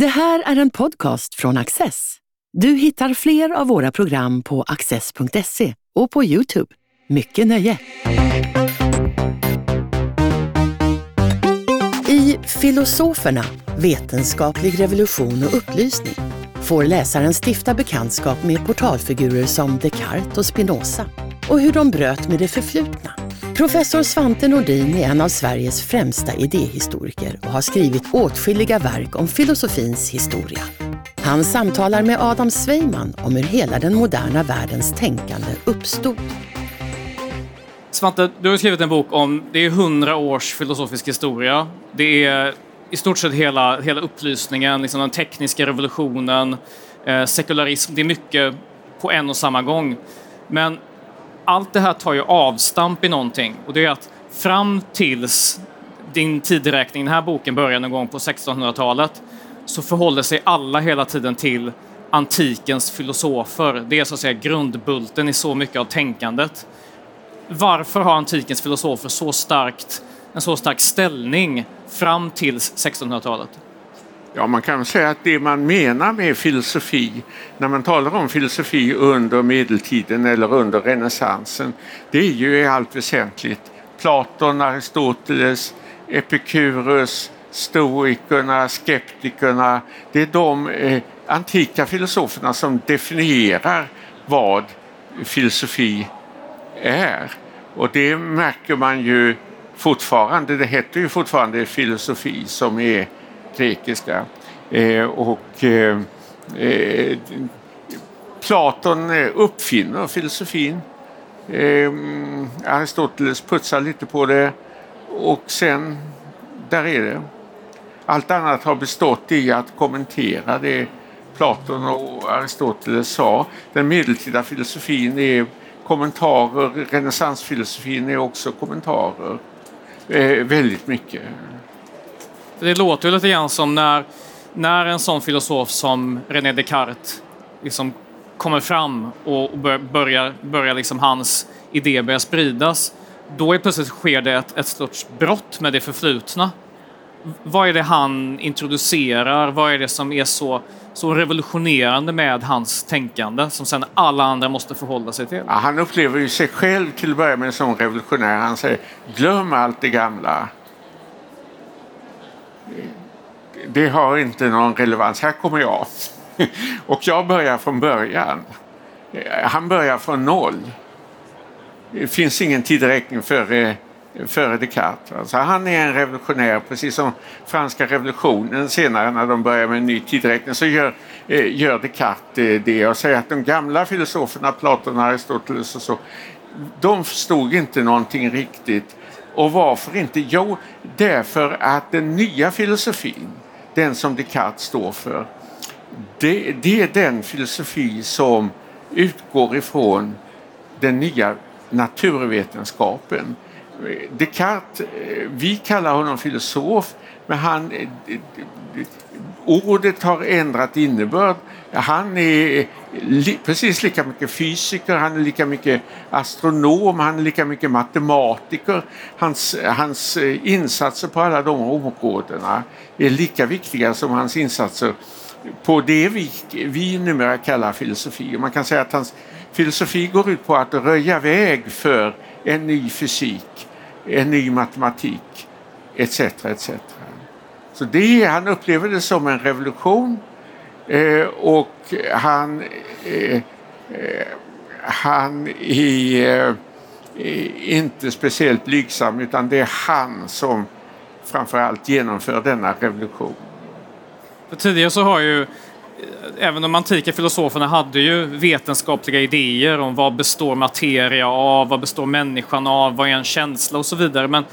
Det här är en podcast från Access. Du hittar fler av våra program på access.se och på Youtube. Mycket nöje! I Filosoferna, vetenskaplig revolution och upplysning får läsaren stifta bekantskap med portalfigurer som Descartes och Spinoza och hur de bröt med det förflutna. Professor Svante Nordin är en av Sveriges främsta idéhistoriker och har skrivit åtskilliga verk om filosofins historia. Han samtalar med Adam Sveiman om hur hela den moderna världens tänkande uppstod. Svante, du har skrivit en bok om det är hundra års filosofisk historia. Det är i stort sett hela, hela upplysningen, liksom den tekniska revolutionen, eh, sekularism. Det är mycket på en och samma gång. Men allt det här tar ju avstamp i någonting och det är att fram tills din tideräkning, den här boken börjar någon gång på 1600-talet, så förhåller sig alla hela tiden till antikens filosofer. Det är så att säga grundbulten i så mycket av tänkandet. Varför har antikens filosofer så starkt, en så stark ställning fram till 1600-talet? Ja, man kan säga att det man menar med filosofi när man talar om filosofi under medeltiden eller under renässansen det är ju i allt väsentligt Platon, Aristoteles, Epikurus, stoikerna, skeptikerna. Det är de eh, antika filosoferna som definierar vad filosofi är. Och det märker man ju fortfarande. Det heter ju fortfarande filosofi som är grekiska. Eh, och eh, eh Platon eh, uppfinner filosofin. Eh, Aristoteles putsar lite på det och sen, där är det. Allt annat har bestått i att kommentera det Platon och Aristoteles sa. Den medeltida filosofin är kommentarer, renässansfilosofin är också kommentarer. Eh, väldigt mycket. Det låter ju lite grann som när, när en sån filosof som René Descartes liksom kommer fram och börjar, börjar liksom hans idé börjar spridas. Då är plötsligt sker det ett, ett sorts brott med det förflutna. Vad är det han introducerar? Vad är det som är så, så revolutionerande med hans tänkande som sen alla andra måste förhålla sig till? Ja, han upplever ju sig själv till att börja med som revolutionär. Han säger glöm allt det gamla det har inte någon relevans. Här kommer jag. Och jag börjar från början. Eh, han börjar från noll. Det finns ingen tideräkning före, före Descartes. Alltså han är en revolutionär, precis som franska revolutionen senare när de börjar med en ny tideräkning så gör, eh, gör Descartes eh, det och säger att de gamla filosoferna, Platon, Aristoteles och så, de förstod inte någonting riktigt och varför inte? Jo, därför att den nya filosofin, den som Descartes står för, det, det är den filosofi som utgår ifrån den nya naturvetenskapen. Descartes, eh, vi kallar honom filosof, men han, eh, ordet har ändrat innebörd. Han är li, precis lika mycket fysiker, han är lika mycket astronom, han är lika mycket matematiker. Hans, hans eh, insatser på alla de områdena är lika viktiga som hans insatser på det vi, vi numera kallar filosofi. Man kan säga att hans filosofi går ut på att röja väg för en ny fysik, en ny matematik etc. etc. Så det, han upplever det som en revolution eh, och han, eh, eh, han är eh, inte speciellt blygsam utan det är han som framförallt genomför denna revolution. För tidigare så har ju eh, även de antika filosoferna hade ju vetenskapliga idéer om vad består materia av, vad består människan av, vad är en känsla och så vidare. Men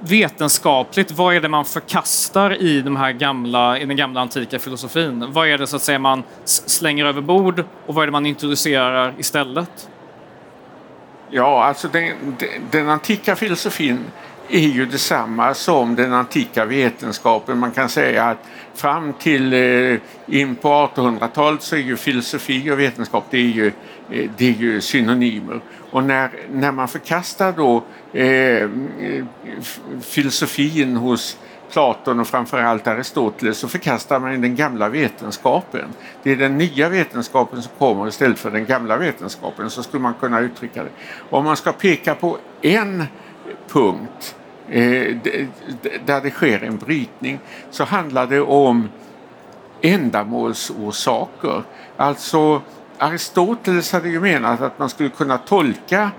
vetenskapligt, vad är det man förkastar i, de här gamla, i den gamla antika filosofin? Vad är det så att säga man slänger över bord och vad är det man introducerar istället? Ja, alltså den, den antika filosofin är ju detsamma som den antika vetenskapen. Man kan säga att fram till eh, in på 1800-talet så är ju filosofi och vetenskap det är ju, Eh, det är ju synonymer. Och när, när man förkastar då eh, filosofin hos Platon och framförallt Aristoteles så förkastar man den gamla vetenskapen. Det är den nya vetenskapen som kommer istället för den gamla vetenskapen. Så skulle man kunna uttrycka det. Om man ska peka på en punkt eh, där det sker en brytning så handlar det om ändamålsorsaker. Alltså Aristoteles hade ju menat att man skulle kunna tolka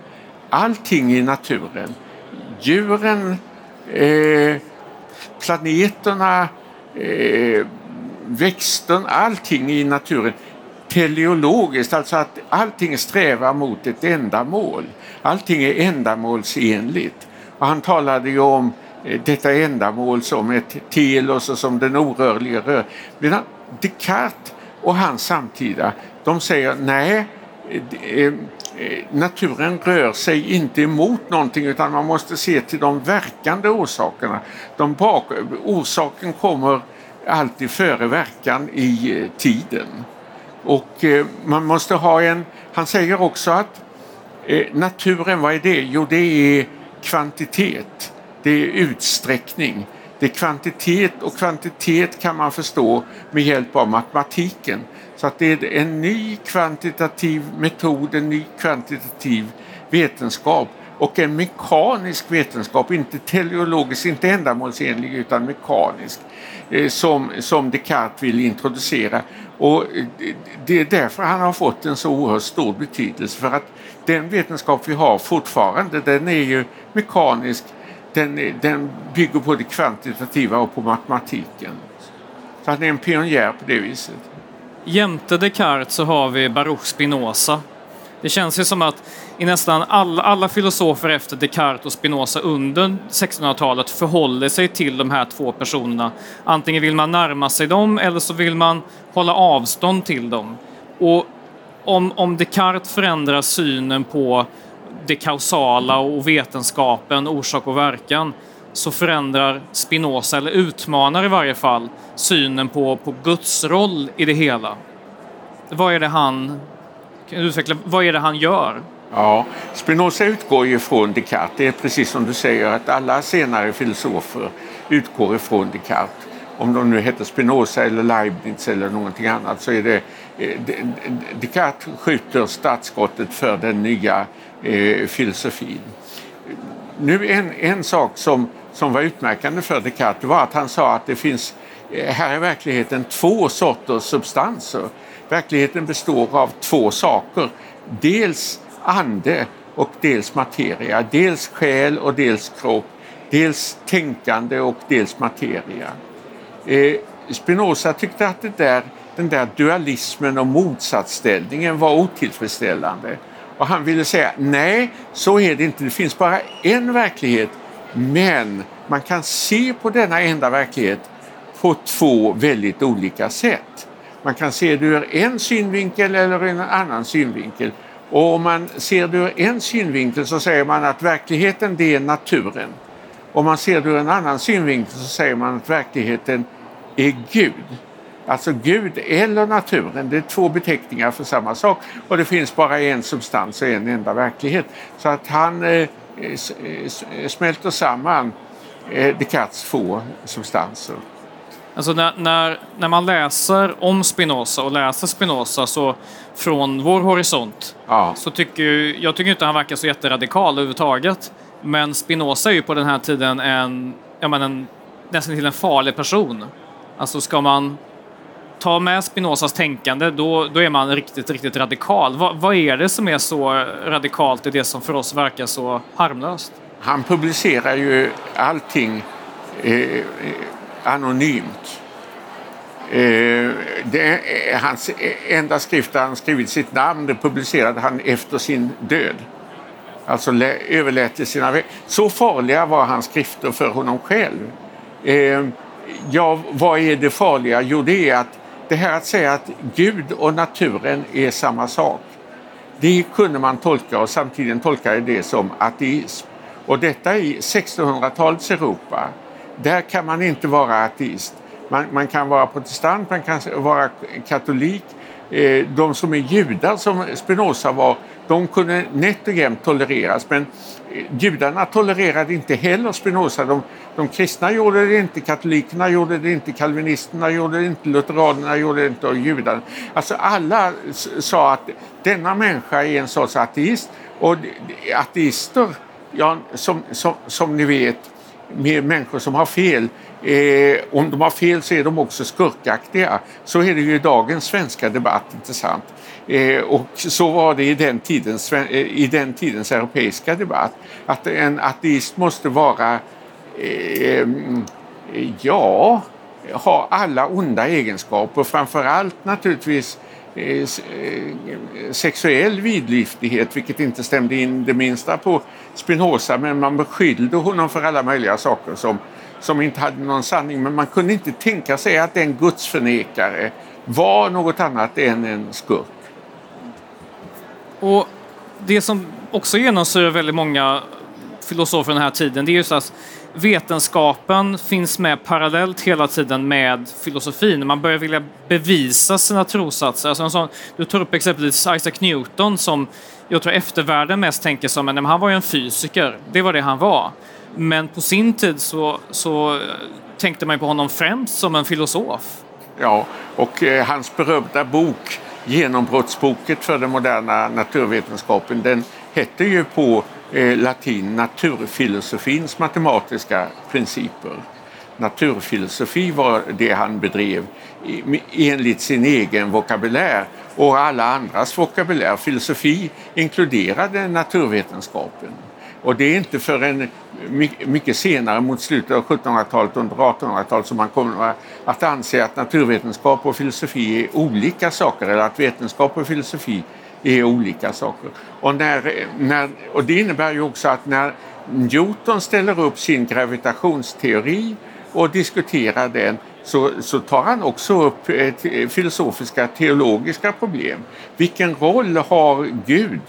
allting i naturen. Djuren, eh, planeterna, eh, växten, allting i naturen teleologiskt, alltså att allting strävar mot ett ändamål. Allting är ändamålsenligt. Och han talade ju om eh, detta ändamål som ett telos och som den orörliga rör. Medan Descartes och hans samtida, de säger nej, eh, eh, naturen rör sig inte emot någonting utan man måste se till de verkande orsakerna. De bak, orsaken kommer alltid före verkan i eh, tiden. Och man måste ha en, han säger också att naturen, vad är det? Jo det är kvantitet, det är utsträckning. Det är kvantitet och kvantitet kan man förstå med hjälp av matematiken. Så att det är en ny kvantitativ metod, en ny kvantitativ vetenskap och en mekanisk vetenskap, inte teleologisk, inte ändamålsenlig utan mekanisk eh, som, som Descartes vill introducera. Och eh, det är därför han har fått en så oerhört stor betydelse för att den vetenskap vi har fortfarande den är ju mekanisk, den, den bygger på det kvantitativa och på matematiken. Så han är en pionjär på det viset. Jämte Descartes så har vi Baruch Spinoza. Det känns ju som att i nästan alla, alla filosofer efter Descartes och Spinoza under 1600-talet förhåller sig till de här två personerna. Antingen vill man närma sig dem eller så vill man hålla avstånd till dem. Och om, om Descartes förändrar synen på det kausala och vetenskapen, orsak och verkan, så förändrar Spinoza, eller utmanar i varje fall, synen på, på Guds roll i det hela. Vad är det han, kan du utveckla, vad är det han gör? Ja, Spinoza utgår ju från Descartes. Det är precis som du säger att alla senare filosofer utgår ifrån Descartes. Om de nu heter Spinoza eller Leibniz eller någonting annat så är det eh, Descartes skjuter startskottet för den nya eh, filosofin. Nu en, en sak som som var utmärkande för Descartes var att han sa att det finns eh, här är verkligheten två sorters substanser. Verkligheten består av två saker. Dels ande och dels materia. Dels själ och dels kropp. Dels tänkande och dels materia. Eh, Spinoza tyckte att det där, den där dualismen och motsatsställningen var otillfredsställande. Och han ville säga nej, så är det inte. Det finns bara en verklighet men man kan se på denna enda verklighet på två väldigt olika sätt. Man kan se det ur en synvinkel eller en annan synvinkel. Och om man ser det ur en synvinkel så säger man att verkligheten det är naturen. Om man ser det ur en annan synvinkel så säger man att verkligheten är Gud. Alltså Gud eller naturen, det är två beteckningar för samma sak och det finns bara en substans och en enda verklighet. Så att han eh, smälter samman eh, Descartes två substanser. Alltså när, när, när man läser om Spinoza och läser Spinoza så från vår horisont ja. så tycker jag tycker inte han verkar så jätteradikal överhuvudtaget. Men Spinoza är ju på den här tiden en, ja men en nästan till en farlig person. Alltså ska man ta med Spinozas tänkande, då, då är man riktigt, riktigt radikal. Va, vad är det som är så radikalt i det som för oss verkar så harmlöst? Han publicerar ju allting eh, anonymt. Eh, det eh, hans enda skrift där han skrivit sitt namn, det publicerade han efter sin död. Alltså överlät till sina Så farliga var hans skrifter för honom själv. Eh, ja, vad är det farliga? Jo, det är att det här att säga att Gud och naturen är samma sak, det kunde man tolka och samtidigt tolkade det som ateism. Och detta i 1600-talets Europa, där kan man inte vara ateist. Man, man, kan vara protestant, man kan vara katolik, Eh, de som är judar, som Spinoza var, de kunde nätt och jämnt tolereras. Men eh, judarna tolererade inte heller Spinoza. De, de kristna gjorde det inte, katolikerna gjorde det inte, kalvinisterna gjorde det inte, lutheranerna gjorde det inte och judarna. Alltså alla sa att denna människa är en sorts ateist och ateister, ja, som, som, som ni vet, med människor som har fel. Eh, om de har fel så är de också skurkaktiga. Så är det ju i dagens svenska debatt, inte sant? Eh, och så var det i den, tidens, eh, i den tidens europeiska debatt. Att en ateist måste vara, eh, ja, ha alla onda egenskaper. Framförallt naturligtvis Eh, eh, sexuell vidlyftighet, vilket inte stämde in det minsta på Spinoza. Men man beskyllde honom för alla möjliga saker som, som inte hade någon sanning. Men man kunde inte tänka sig att en gudsförnekare var något annat än en skurk. Och det som också genomsyrar väldigt många filosofer den här tiden, det är just att vetenskapen finns med parallellt hela tiden med filosofin. Man börjar vilja bevisa sina trossatser. Alltså sån, du tar upp exempelvis Isaac Newton som jag tror eftervärlden mest tänker som, men han var ju en fysiker. Det var det han var. Men på sin tid så, så eh, tänkte man på honom främst som en filosof. Ja, och eh, hans berömda bok Genombrottsboket för den moderna naturvetenskapen den hette ju på eh, latin naturfilosofins matematiska principer. Naturfilosofi var det han bedrev enligt sin egen vokabulär och alla andras vokabulär. Filosofi inkluderade naturvetenskapen. Och det är inte förrän mycket senare mot slutet av 1700-talet under 1800-talet som man kommer att anse att naturvetenskap och filosofi är olika saker eller att vetenskap och filosofi är olika saker. Och, när, när, och det innebär ju också att när Newton ställer upp sin gravitationsteori och diskuterar den så, så tar han också upp ett, filosofiska teologiska problem. Vilken roll har Gud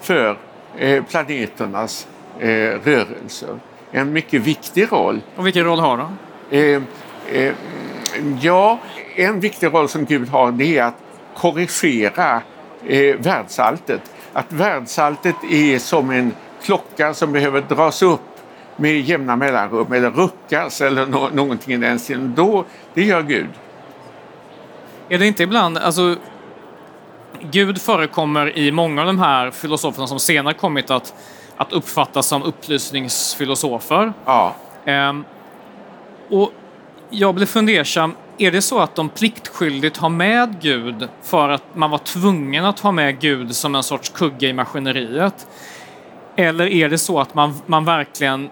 för eh, planeternas eh, rörelser? En mycket viktig roll. Och vilken roll har han? Eh, eh, ja, en viktig roll som Gud har det är att korrigera eh, världsalltet. Att världsalltet är som en klocka som behöver dras upp med jämna mellanrum eller ruckas eller no någonting i den stilen. Då, det gör Gud. Är det inte ibland, alltså Gud förekommer i många av de här filosoferna som senare kommit att, att uppfattas som upplysningsfilosofer. Ja. Ehm, och jag blev fundersam, är det så att de pliktskyldigt har med Gud för att man var tvungen att ha med Gud som en sorts kugge i maskineriet? Eller är det så att man, man verkligen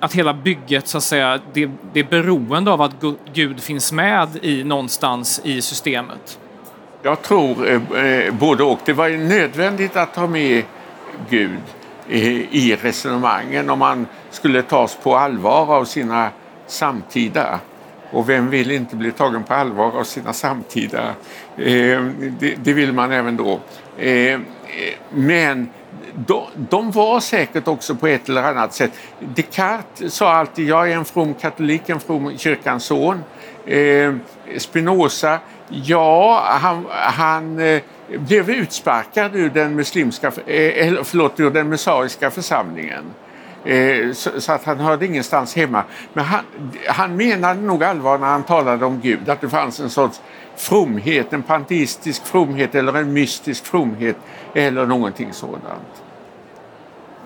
att hela bygget så att säga, det, det är beroende av att Gud finns med i någonstans i systemet? Jag tror eh, eh både och. Det var nödvändigt att ha med Gud eh, i resonemangen om man skulle tas på allvar av sina samtida. Och vem vill inte bli tagen på allvar av sina samtida? Eh, det, det, vill man även då. Eh, eh, men de, de, var säkert också på ett eller annat sätt. Descartes sa alltid jag är en from katolik, en from kyrkans son. Eh, Spinoza, ja, han, han eh, blev utsparkad ur den muslimska, eh, förlåt, ur den messiaiska församlingen. Eh, så, att han hörde ingenstans hemma. Men han, han menade nog allvar när han talade om Gud, att det fanns en sorts fromhet, en panteistisk fromhet eller en mystisk fromhet eller någonting sådant.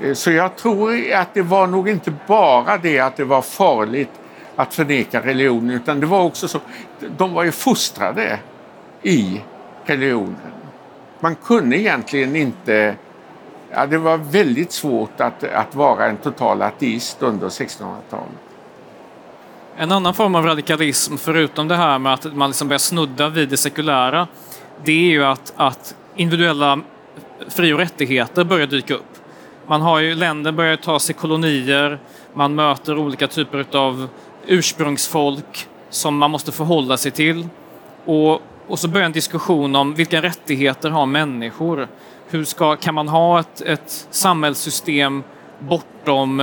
Eh, så jag tror att det var nog inte bara det att det var farligt att förneka religionen utan det var också så, de var ju fostrade i religionen. Man kunde egentligen inte Ja, det var väldigt svårt att, att vara en total ateist under 1600-talet. En annan form av radikalism, förutom det här med att man liksom börjar snudda vid det sekulära, det är ju att, att individuella fri och rättigheter börjar dyka upp. Man har ju, länder börjar ta sig kolonier, man möter olika typer av ursprungsfolk som man måste förhålla sig till. Och, och så börjar en diskussion om vilka rättigheter har människor? Hur ska, kan man ha ett, ett samhällssystem bortom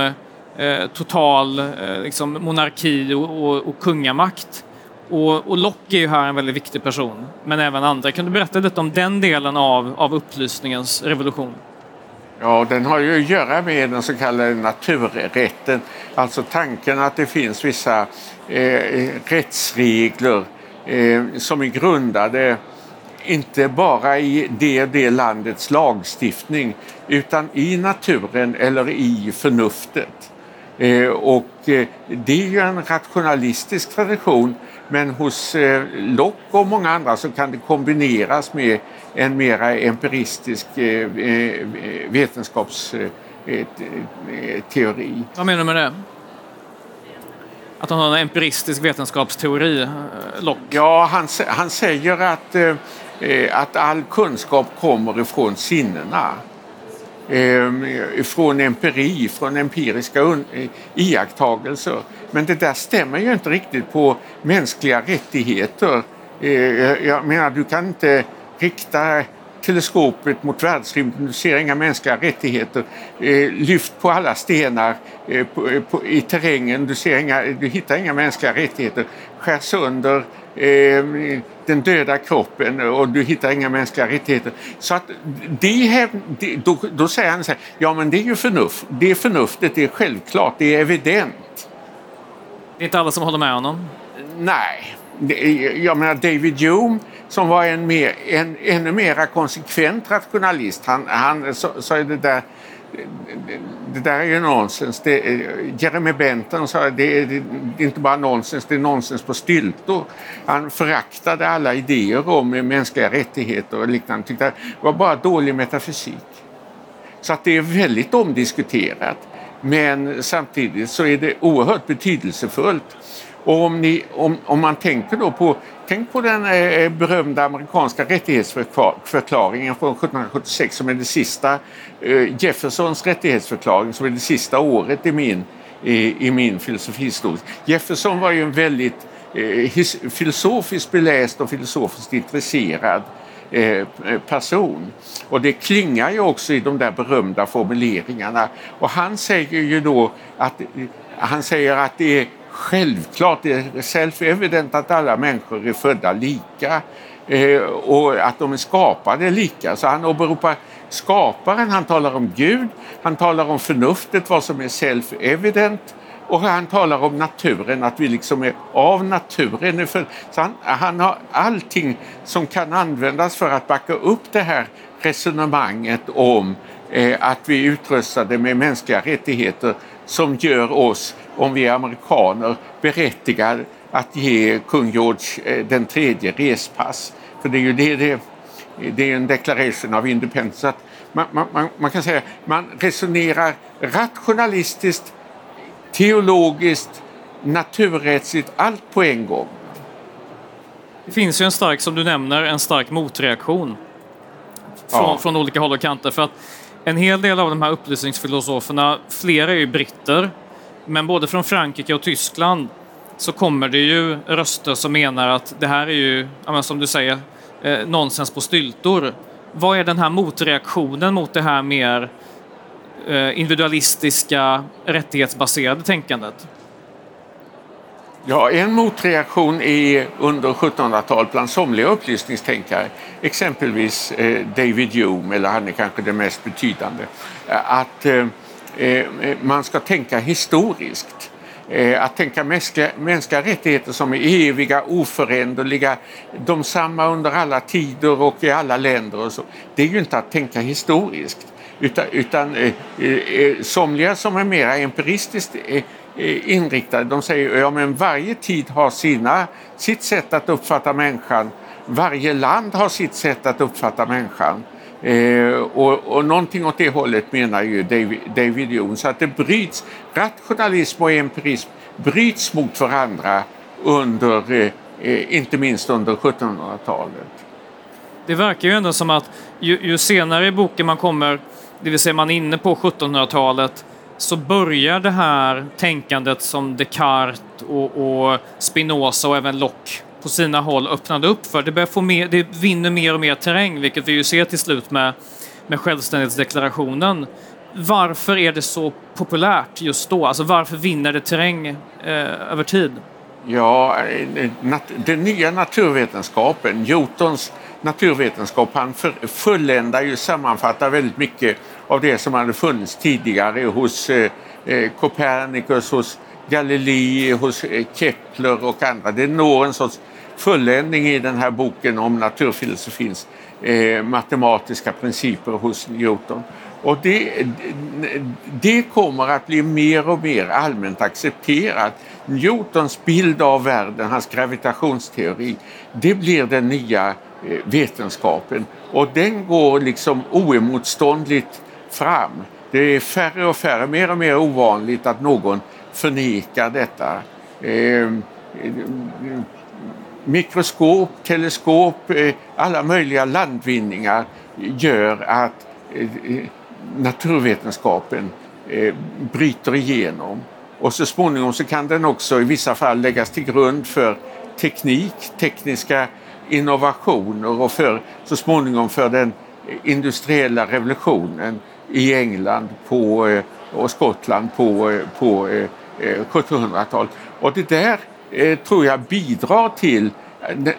eh, total eh, liksom monarki och, och, och, kungamakt? Och, och Locke är ju här en väldigt viktig person, men även andra. Kan du berätta lite om den delen av, av upplysningens revolution? Ja, den har ju att göra med den så kallade naturrätten. Alltså tanken att det finns vissa eh, rättsregler eh, som är grundade inte bara i det det landets lagstiftning utan i naturen eller i förnuftet. Eh, och eh, det är ju en rationalistisk tradition men hos eh, Locke och många andra så kan det kombineras med en mera empiristisk vetenskapsteori. Vad menar du med det? Att han har en empiristisk vetenskapsteori, Locke? Ja, han, han säger att, Eh, att all kunskap kommer ifrån sinnena. Ehm, ifrån från empiri, från empiriska eh, iakttagelser. Men det där stämmer ju inte riktigt på mänskliga rättigheter. Eh, jag menar, du kan inte rikta teleskopet mot världsrymden, du ser inga mänskliga rättigheter. Lyft på alla stenar i terrängen, du, ser inga, du hittar inga mänskliga rättigheter. Skär sönder ehm, den döda kroppen och du hittar inga mänskliga rättigheter. Så att det, då, då säger han så här, ja men det är ju förnuft, det är förnuftet, det är självklart, det är evident. Det är inte alla som håller med honom? Nej. Jag menar David Hume som var en, mer, en ännu mera konsekvent rationalist, han, han sa det där det där är ju nonsens. Det, Jeremy Bentham sa att det, det, det är inte bara nonsens, det är nonsens på styltor. Han föraktade alla idéer om mänskliga rättigheter och liknande. Tyckte det var bara dålig metafysik. Så att det är väldigt omdiskuterat. Men samtidigt så är det oerhört betydelsefullt. Och om, ni, om, om man tänker då på Tänk på den eh, eh berömda amerikanska rättighetsförklaringen från 1776 som är det sista, eh, Jeffersons rättighetsförklaring som är det sista året i min, i, i min filosofihistoria. Jefferson var ju en väldigt eh, his, filosofiskt beläst och filosofiskt intresserad eh, person. Och det klingar ju också i de där berömda formuleringarna. Och han säger ju då att han säger att det är självklart, det är self-evident att alla människor är födda lika eh, och att de är skapade lika. Så han åberopar skaparen, han talar om Gud, han talar om förnuftet, vad som är self-evident och han talar om naturen, att vi liksom är av naturen. Så han, han har allting som kan användas för att backa upp det här resonemanget om eh, att vi är utrustade med mänskliga rättigheter som gör oss om vi är amerikaner berättigade att ge kung George eh, den tredje respass. För det är ju det, det, det är en declaration of independence. Man, man, man, kan säga man resonerar rationalistiskt, teologiskt, naturrättsligt, allt på en gång. Det finns ju en stark, som du nämner, en stark motreaktion från, ja. från olika håll och kanter. För att en hel del av de här upplysningsfilosoferna, flera är ju britter, men både från Frankrike och Tyskland så kommer det ju röster som menar att det här är ju, som du säger, eh, nonsens på styltor. Vad är den här motreaktionen mot det här mer eh, individualistiska, rättighetsbaserade tänkandet? Ja, en motreaktion är under 1700-talet bland somliga upplysningstänkare, exempelvis eh, David Hume, eller han är kanske den mest betydande, eh, att eh, man ska tänka historiskt. Att tänka mänskliga, mänskliga rättigheter som är eviga, oföränderliga, de samma under alla tider och i alla länder. Och så. Det är ju inte att tänka historiskt. Utan, utan somliga som är mer empiristiskt Eh, inriktade, de säger att ja, varje tid har sina, sitt sätt att uppfatta människan. Varje land har sitt sätt att uppfatta människan. Eh, och, och någonting åt det hållet menar ju David, David Hume. Så att det bryts, rationalism och empirism bryts mot varandra under, eh, eh inte minst under 1700-talet. Det verkar ju ändå som att ju, ju, senare i boken man kommer, det vill säga man är inne på 1700-talet, så börjar det här tänkandet som Descartes och, och Spinoza och även Locke på sina håll öppnade upp för. Det, börjar få mer, det vinner mer och mer terräng, vilket vi ju ser till slut med, med självständighetsdeklarationen. Varför är det så populärt just då? Alltså varför vinner det terräng eh, över tid? Ja, eh, den nya naturvetenskapen, Newtons naturvetenskap, han fulländar ju, sammanfattar väldigt mycket av det som hade funnits tidigare hos eh, eh, Copernicus, hos Galilei, hos eh, Kepler och andra. Det når en sorts fulländning i den här boken om naturfilosofins eh, matematiska principer hos Newton. Och det, det kommer att bli mer och mer allmänt accepterat. Newtons bild av världen, hans gravitationsteori, det blir den nya vetenskapen och den går liksom oemotståndligt fram. Det är färre och färre, mer och mer ovanligt att någon förnekar detta. Ehm, eh, mikroskop, teleskop, eh, alla möjliga landvinningar gör att eh, eh, naturvetenskapen eh, bryter igenom. Och så småningom så kan den också i vissa fall läggas till grund för teknik, tekniska innovationer och för, så småningom för den industriella revolutionen i England på, eh, och Skottland på, eh, på eh, 1700-talet. Och det där tror jag bidrar till,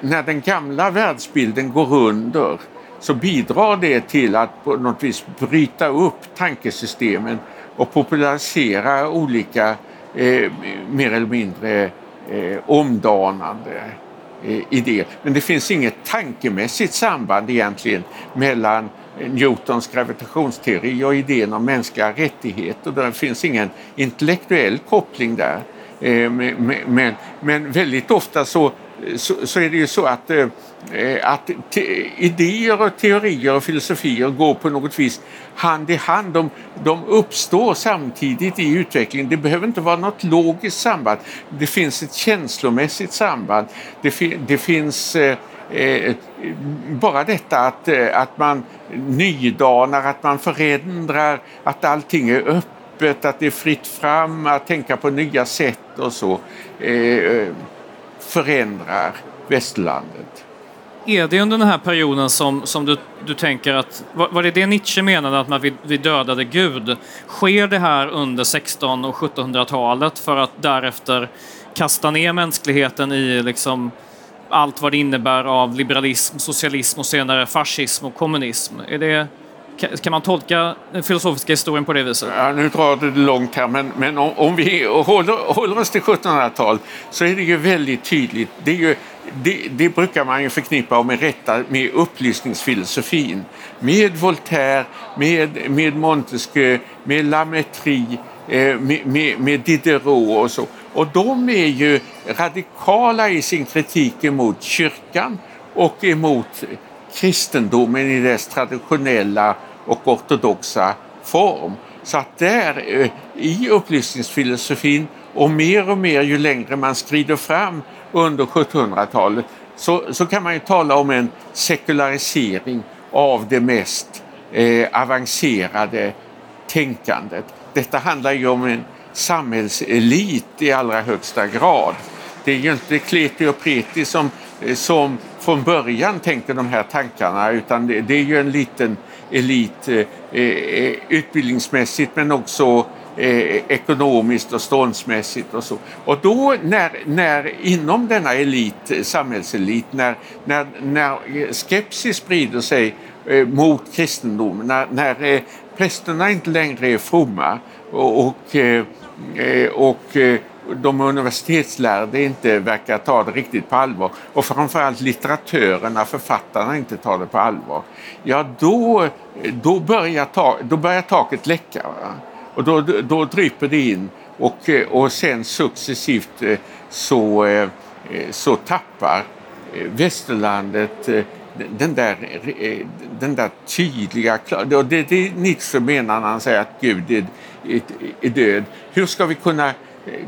när den gamla världsbilden går under så bidrar det till att på något vis bryta upp tankesystemen och popularisera olika eh, mer eller mindre eh, omdanande eh, idéer. Men det finns inget tankemässigt samband egentligen mellan Newtons gravitationsteori och idén om mänskliga rättigheter. Det finns ingen intellektuell koppling där. Eh, men, men väldigt ofta så så, så, är det ju så att, eh, att te, idéer och teorier och filosofier går på något vis hand i hand. De, de uppstår samtidigt i utvecklingen. Det behöver inte vara något logiskt samband. Det finns ett känslomässigt samband. Det, det finns eh, Eh, eh, bara detta att, eh, att man nydanar, att man förändrar, att allting är öppet, att det är fritt fram att tänka på nya sätt och så. Eh, eh förändrar västerlandet. Är det under den här perioden som, som du, du tänker att, var, var det det Nietzsche menade att man vi, vi dödade Gud? Sker det här under 1600 och 1700-talet för att därefter kasta ner mänskligheten i liksom allt vad det innebär av liberalism, socialism och senare fascism och kommunism? Är det, kan man tolka den filosofiska historien på det viset? Ja, nu drar du det långt här, men, men om, om vi håller, håller oss till 1700-talet så är det ju väldigt tydligt. Det, är ju, det, det, brukar man ju förknippa med rätta med upplysningsfilosofin. Med Voltaire, med, med Montesquieu, med Lametri, eh, med, med, med Diderot och så. Och de är ju radikala i sin kritik emot kyrkan och emot kristendomen i dess traditionella och ortodoxa form. Så att där eh, i upplysningsfilosofin och mer och mer ju längre man skrider fram under 1700-talet så, så kan man ju tala om en sekularisering av det mest eh, avancerade tänkandet. Detta handlar ju om en samhällselit i allra högsta grad. Det är ju inte kleti och preti som, eh, som från början tänkte de här tankarna utan det, det är ju en liten elit eh, eh, eh, utbildningsmässigt men också eh, ekonomiskt och ståndsmässigt och så. Och då när, när inom denna elit, samhällselit, när, när, när skepsis sprider sig eh, mot kristendomen, när, när eh, prästerna inte längre är fromma och, och, eh, Eh, och eh, de universitetslärde inte verkar ta det riktigt på allvar och framförallt litteratörerna, författarna inte tar det på allvar. Ja, då, då, börjar, ta, då börjar taket läcka. Va? Och då, då dryper det in och, eh, och sen successivt så, så tappar västerlandet den där, den där tydliga... Det är det Nietzsche menar när han säger att Gud är, är, död. Hur ska vi kunna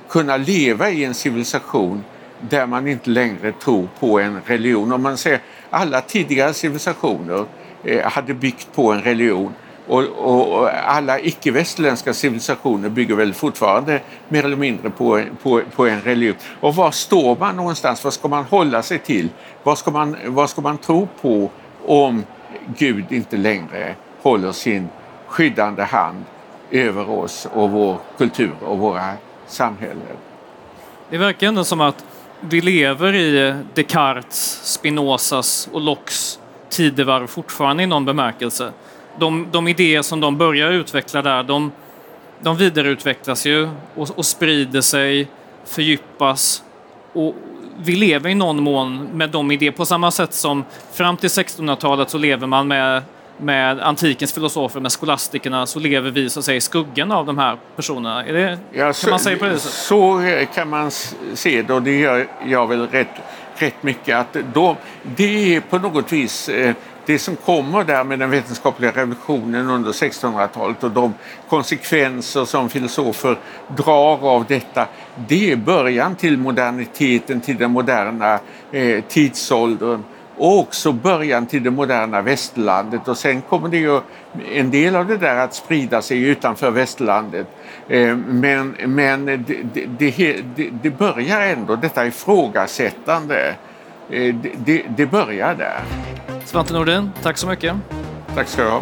kunna leva i en civilisation där man inte längre tror på en religion. Om man säger alla tidigare civilisationer eh, hade byggt på en religion och, och, och alla icke-västerländska civilisationer bygger väl fortfarande mer eller mindre på, på, på en religion. Och var står man någonstans? Vad ska man hålla sig till? Vad ska man, vad ska man tro på om Gud inte längre håller sin skyddande hand över oss och vår kultur och våra samhällen. Det verkar ändå som att vi lever i Descartes, Spinozas och Locks tidevarv fortfarande i någon bemärkelse. De, de idéer som de börjar utveckla där, de, de vidareutvecklas ju och, och sprider sig, fördjupas. Och vi lever i någon mån med de idéer, på samma sätt som fram till 1600-talet så lever man med med antikens filosofer, med skolastikerna, så lever vi så att säga, i skuggan av de här personerna. Det, ja, så, kan man säga på det sättet? Så kan man se det och det gör jag väl rätt, rätt mycket. Att de, det är på något vis eh, det som kommer där med den vetenskapliga revolutionen under 1600-talet och de konsekvenser som filosofer drar av detta, det är början till moderniteten, till den moderna eh, tidsåldern och också början till det moderna västerlandet och sen kommer det ju en del av det där att sprida sig utanför västerlandet. Eh, men, men det, det, det, det börjar ändå, detta ifrågasättande, eh, det, det börjar där. Svante Nordin, tack så mycket. Tack ska du ha.